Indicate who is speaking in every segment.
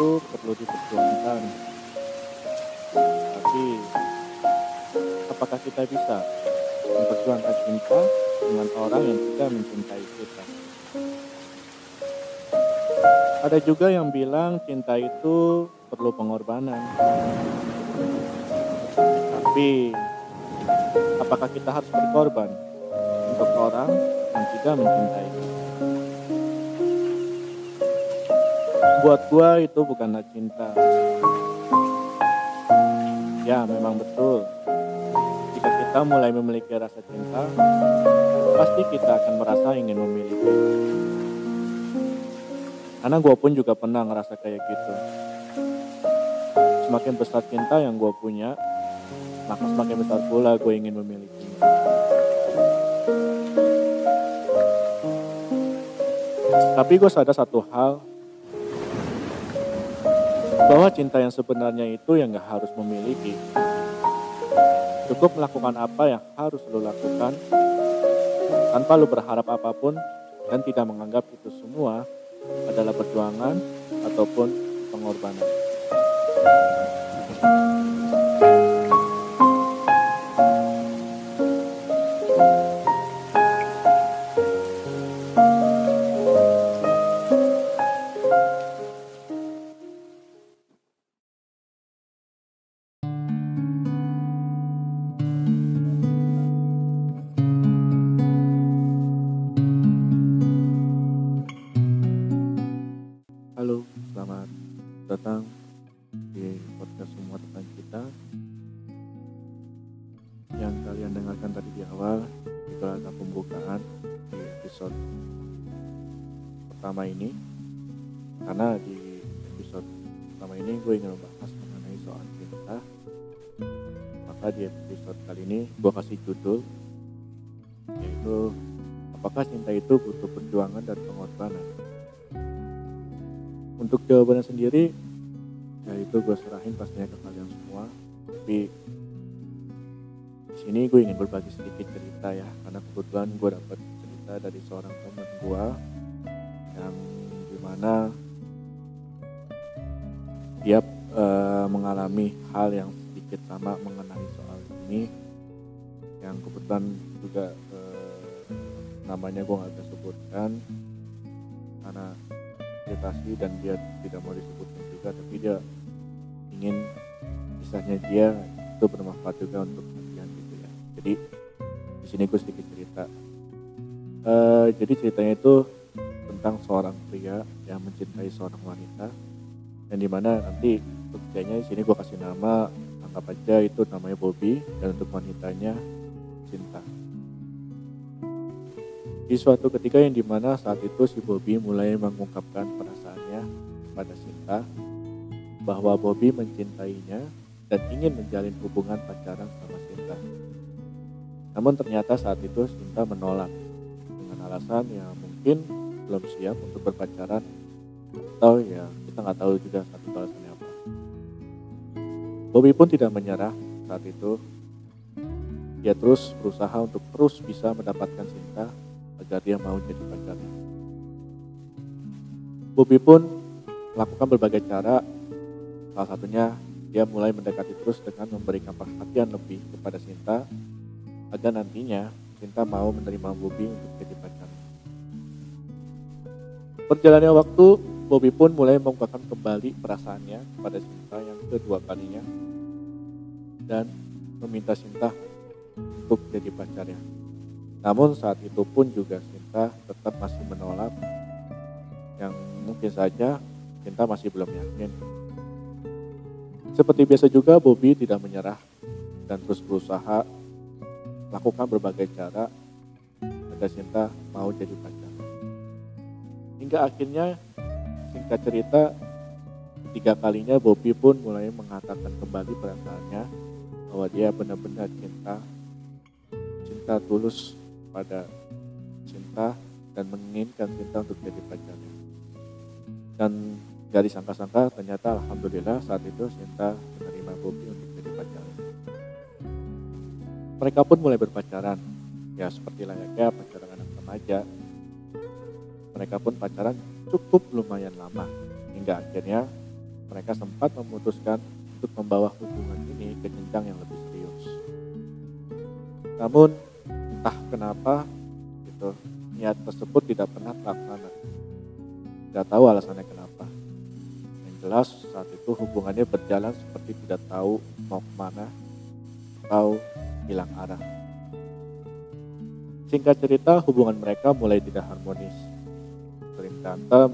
Speaker 1: itu perlu diperjuangkan. Tapi apakah kita bisa memperjuangkan cinta dengan orang yang tidak mencintai kita? Ada juga yang bilang cinta itu perlu pengorbanan. Tapi apakah kita harus berkorban untuk orang yang tidak mencintai kita? Buat gua itu bukanlah cinta. Ya, memang betul. Jika kita mulai memiliki rasa cinta, pasti kita akan merasa ingin memiliki. Karena gue pun juga pernah ngerasa kayak gitu. Semakin besar cinta yang gue punya, maka semakin besar pula gue ingin memiliki. Tapi gue sadar satu hal, bahwa cinta yang sebenarnya itu yang gak harus memiliki. Cukup melakukan apa yang harus lo lakukan, tanpa lo berharap apa pun, dan tidak menganggap itu semua adalah perjuangan ataupun pengorbanan. Semua tentang kita. Yang kalian dengarkan tadi di awal itu adalah pembukaan di episode pertama ini. Karena di episode pertama ini gue ingin membahas mengenai soal cinta. Maka di episode kali ini gue kasih judul yaitu apakah cinta itu butuh perjuangan dan pengorbanan. Untuk jawabannya sendiri, ya itu gue serahin pastinya ke kalian semua. Tapi di sini gue ingin berbagi sedikit cerita ya, karena kebetulan gue dapat cerita dari seorang teman gue yang di mana dia eh, mengalami hal yang sedikit sama mengenai soal ini, yang kebetulan juga eh, namanya gue nggak bisa sebutkan karena privasi dan dia tidak mau disebutkan juga tapi dia ingin kisahnya dia itu bermanfaat juga untuk kalian gitu ya. Jadi di sini gue sedikit cerita. Eh, jadi ceritanya itu tentang seorang pria yang mencintai seorang wanita dan di mana nanti untuk di sini gue kasih nama anggap aja itu namanya Bobby dan untuk wanitanya Cinta. Di suatu ketika yang di mana saat itu si Bobby mulai mengungkapkan perasaannya kepada Sinta bahwa Bobby mencintainya dan ingin menjalin hubungan pacaran sama Sinta. Namun ternyata saat itu Sinta menolak dengan alasan yang mungkin belum siap untuk berpacaran atau ya kita nggak tahu juga saat itu alasannya apa. Bobby pun tidak menyerah saat itu. Dia terus berusaha untuk terus bisa mendapatkan Sinta agar dia mau jadi pacarnya. Bobby pun melakukan berbagai cara, salah satunya dia mulai mendekati terus dengan memberikan perhatian lebih kepada Sinta agar nantinya Sinta mau menerima Bobby untuk jadi pacarnya. Berjalannya waktu, Bobby pun mulai mengungkapkan kembali perasaannya kepada Sinta yang kedua kalinya dan meminta Sinta untuk jadi pacarnya. Namun saat itu pun juga Sinta tetap masih menolak yang mungkin saja Sinta masih belum yakin. Seperti biasa juga Bobby tidak menyerah dan terus berusaha melakukan berbagai cara agar Sinta mau jadi pacar. Hingga akhirnya singkat cerita ketiga kalinya Bobby pun mulai mengatakan kembali perasaannya bahwa dia benar-benar cinta cinta tulus pada cinta dan menginginkan cinta untuk jadi pacarnya. Dan gak disangka-sangka ternyata Alhamdulillah saat itu cinta menerima Bobby untuk jadi pacarnya. Mereka pun mulai berpacaran, ya seperti layaknya pacaran anak remaja. Mereka pun pacaran cukup lumayan lama, hingga akhirnya mereka sempat memutuskan untuk membawa hubungan ini ke jenjang yang lebih serius. namun entah kenapa gitu niat tersebut tidak pernah terlaksana tidak tahu alasannya kenapa jelas saat itu hubungannya berjalan seperti tidak tahu mau ke mana atau hilang arah. Singkat cerita hubungan mereka mulai tidak harmonis. Sering berantem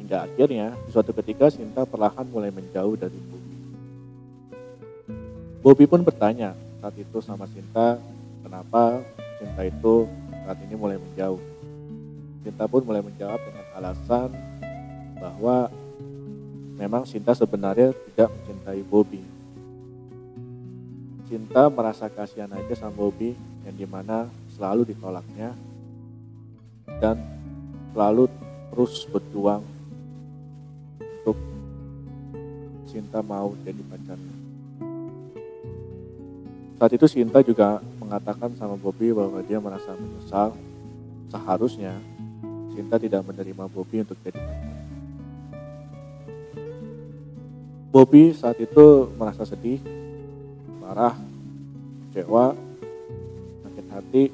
Speaker 1: hingga akhirnya di suatu ketika Sinta perlahan mulai menjauh dari Bobby. Bobby pun bertanya saat itu sama Sinta kenapa cinta itu saat ini mulai menjauh. Sinta pun mulai menjawab dengan alasan bahwa memang Sinta sebenarnya tidak mencintai Bobby. Cinta merasa kasihan aja sama Bobby yang di mana selalu ditolaknya dan selalu terus berjuang untuk Sinta mau jadi pacarnya. Saat itu Sinta juga mengatakan sama Bobby bahwa dia merasa menyesal. Seharusnya Sinta tidak menerima Bobby untuk jadi pacar. Bobby saat itu merasa sedih, marah, kecewa, sakit hati,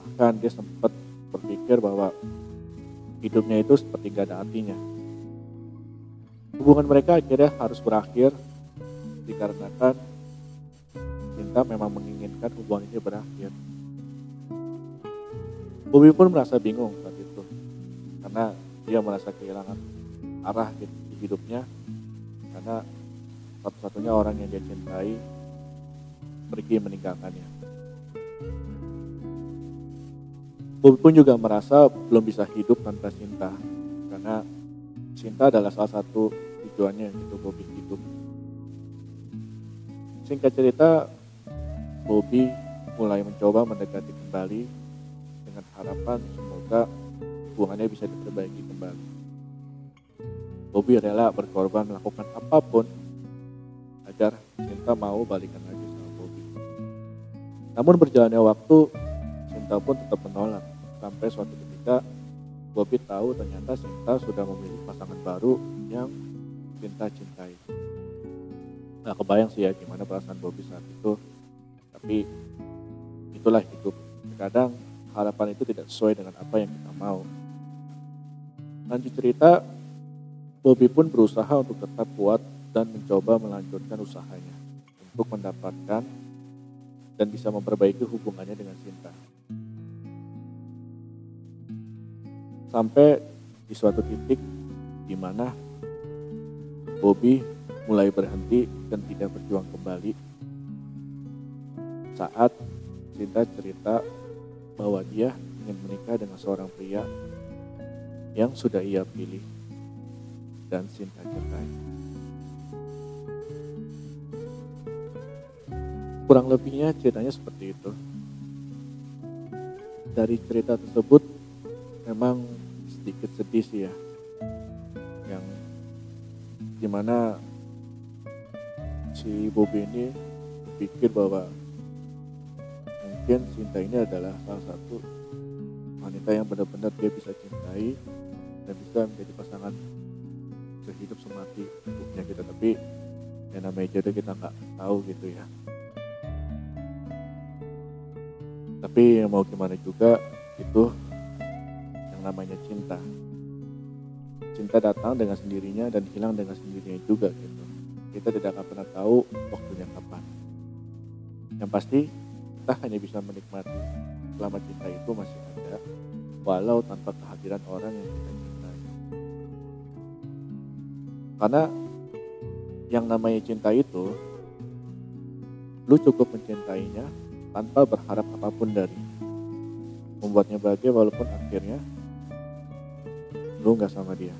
Speaker 1: bahkan dia sempat berpikir bahwa hidupnya itu seperti gak ada artinya. Hubungan mereka akhirnya harus berakhir dikarenakan kita memang menginginkan hubungan ini berakhir. Bobby pun merasa bingung saat itu karena dia merasa kehilangan arah di hidupnya karena satu-satunya orang yang dia cintai pergi meninggalkannya. Bobby pun juga merasa belum bisa hidup tanpa cinta karena cinta adalah salah satu tujuannya untuk Bobby hidup. Singkat cerita, Bobby mulai mencoba mendekati kembali dengan harapan semoga hubungannya bisa diperbaiki kembali. Bobby rela berkorban melakukan apa pun agar Cinta mau balikan lagi sama Bobby. Namun berjalannya waktu, Cinta pun tetap menolak sampai suatu ketika Bobby tahu ternyata Cinta sudah memilih pasangan baru yang Cinta cintai. Nah kebayang sih ya gimana perasaan Bobby saat itu tapi itulah hidup kadang harapan itu tidak sesuai dengan apa yang kita mau lanjut cerita Bobby pun berusaha untuk tetap kuat dan mencoba melanjutkan usahanya untuk mendapatkan dan bisa memperbaiki hubungannya dengan Sinta. Sampai di suatu titik di mana Bobby mulai berhenti dan tidak berjuang kembali saat Cinta cerita bahwa dia ingin menikah dengan seorang pria yang sudah ia pilih dan Cinta cintai. Kurang lebihnya ceritanya seperti itu. Dari cerita tersebut memang sedikit sedih sih ya. Yang di mana si Bobby ini berpikir bahwa mungkin Sinta ini adalah salah satu wanita yang benar-benar dia bisa cintai dan bisa menjadi pasangan sehidup semati hidupnya kita tapi yang namanya jodoh kita nggak tahu gitu ya. Tapi mau gimana juga itu yang namanya cinta. Cinta datang dengan sendirinya dan hilang dengan sendirinya juga gitu. Kita tidak akan pernah tahu waktunya kapan. Yang pasti kita hanya bisa menikmati selama cinta itu masih ada walau tanpa kehadiran orang yang kita cintai karena yang namanya cinta itu lu cukup mencintainya tanpa berharap apa pun dari membuatnya bahagia walaupun akhirnya lu nggak sama dia